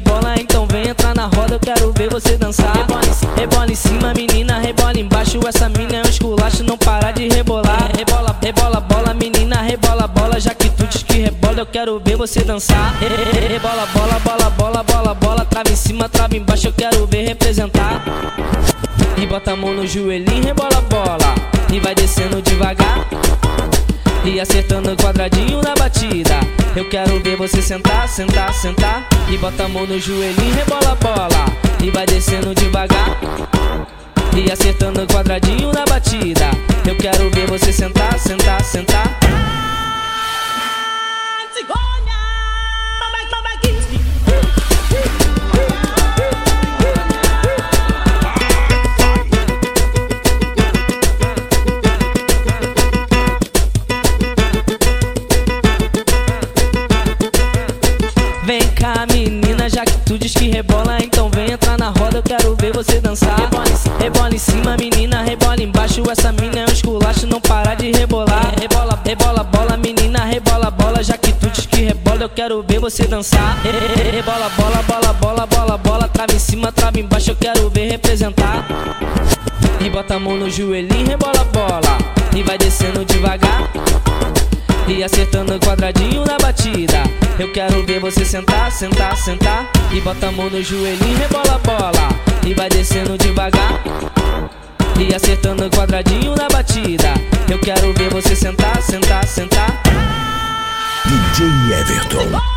rebola, então vem entrar na roda, eu quero ver você dançar. Rebola, em- rebola em cima, menina, rebola embaixo. Essa mina é um esculacho, não para de rebolar. Rebola, rebola, bola, menina, rebola, bola. Já que tu diz que rebola, eu quero ver você dançar. Re- re- Rebola, bola, bola, bola, bola, bola. Trava em cima, trava embaixo, eu quero ver representar. E bota a mão no joelhinho, rebola, bola. E vai descendo devagar. E acertando o quadradinho na batida. Eu quero ver você sentar, sentar, sentar. E bota a mão no joelhinho, rebola a bola. E vai descendo cá, menina, já que tu diz que rebola, então vem entrar na roda, eu quero ver você dançar. Rebola, em- rebola em cima, menina, rebola embaixo. Essa mina é um esculacho, não para de rebolar. Rebola, rebola, bola, menina, rebola, bola. Já que tu diz que rebola, eu quero ver você dançar. Re- re- re- Rebola, bola, bola, bola, bola, bola. Trava em cima, trava embaixo, eu quero ver representar. E bota a mão no joelhinho, rebola, bola. E vai descendo devagar. E acertando o quadradinho na batida. Eu quero ver você sentar, sentar, sentar. E bota a mão no joelhinho, rebola a bola. E vai descendo devagar. E acertando o quadradinho na batida. Eu quero ver você sentar, sentar, sentar. DJ Everton.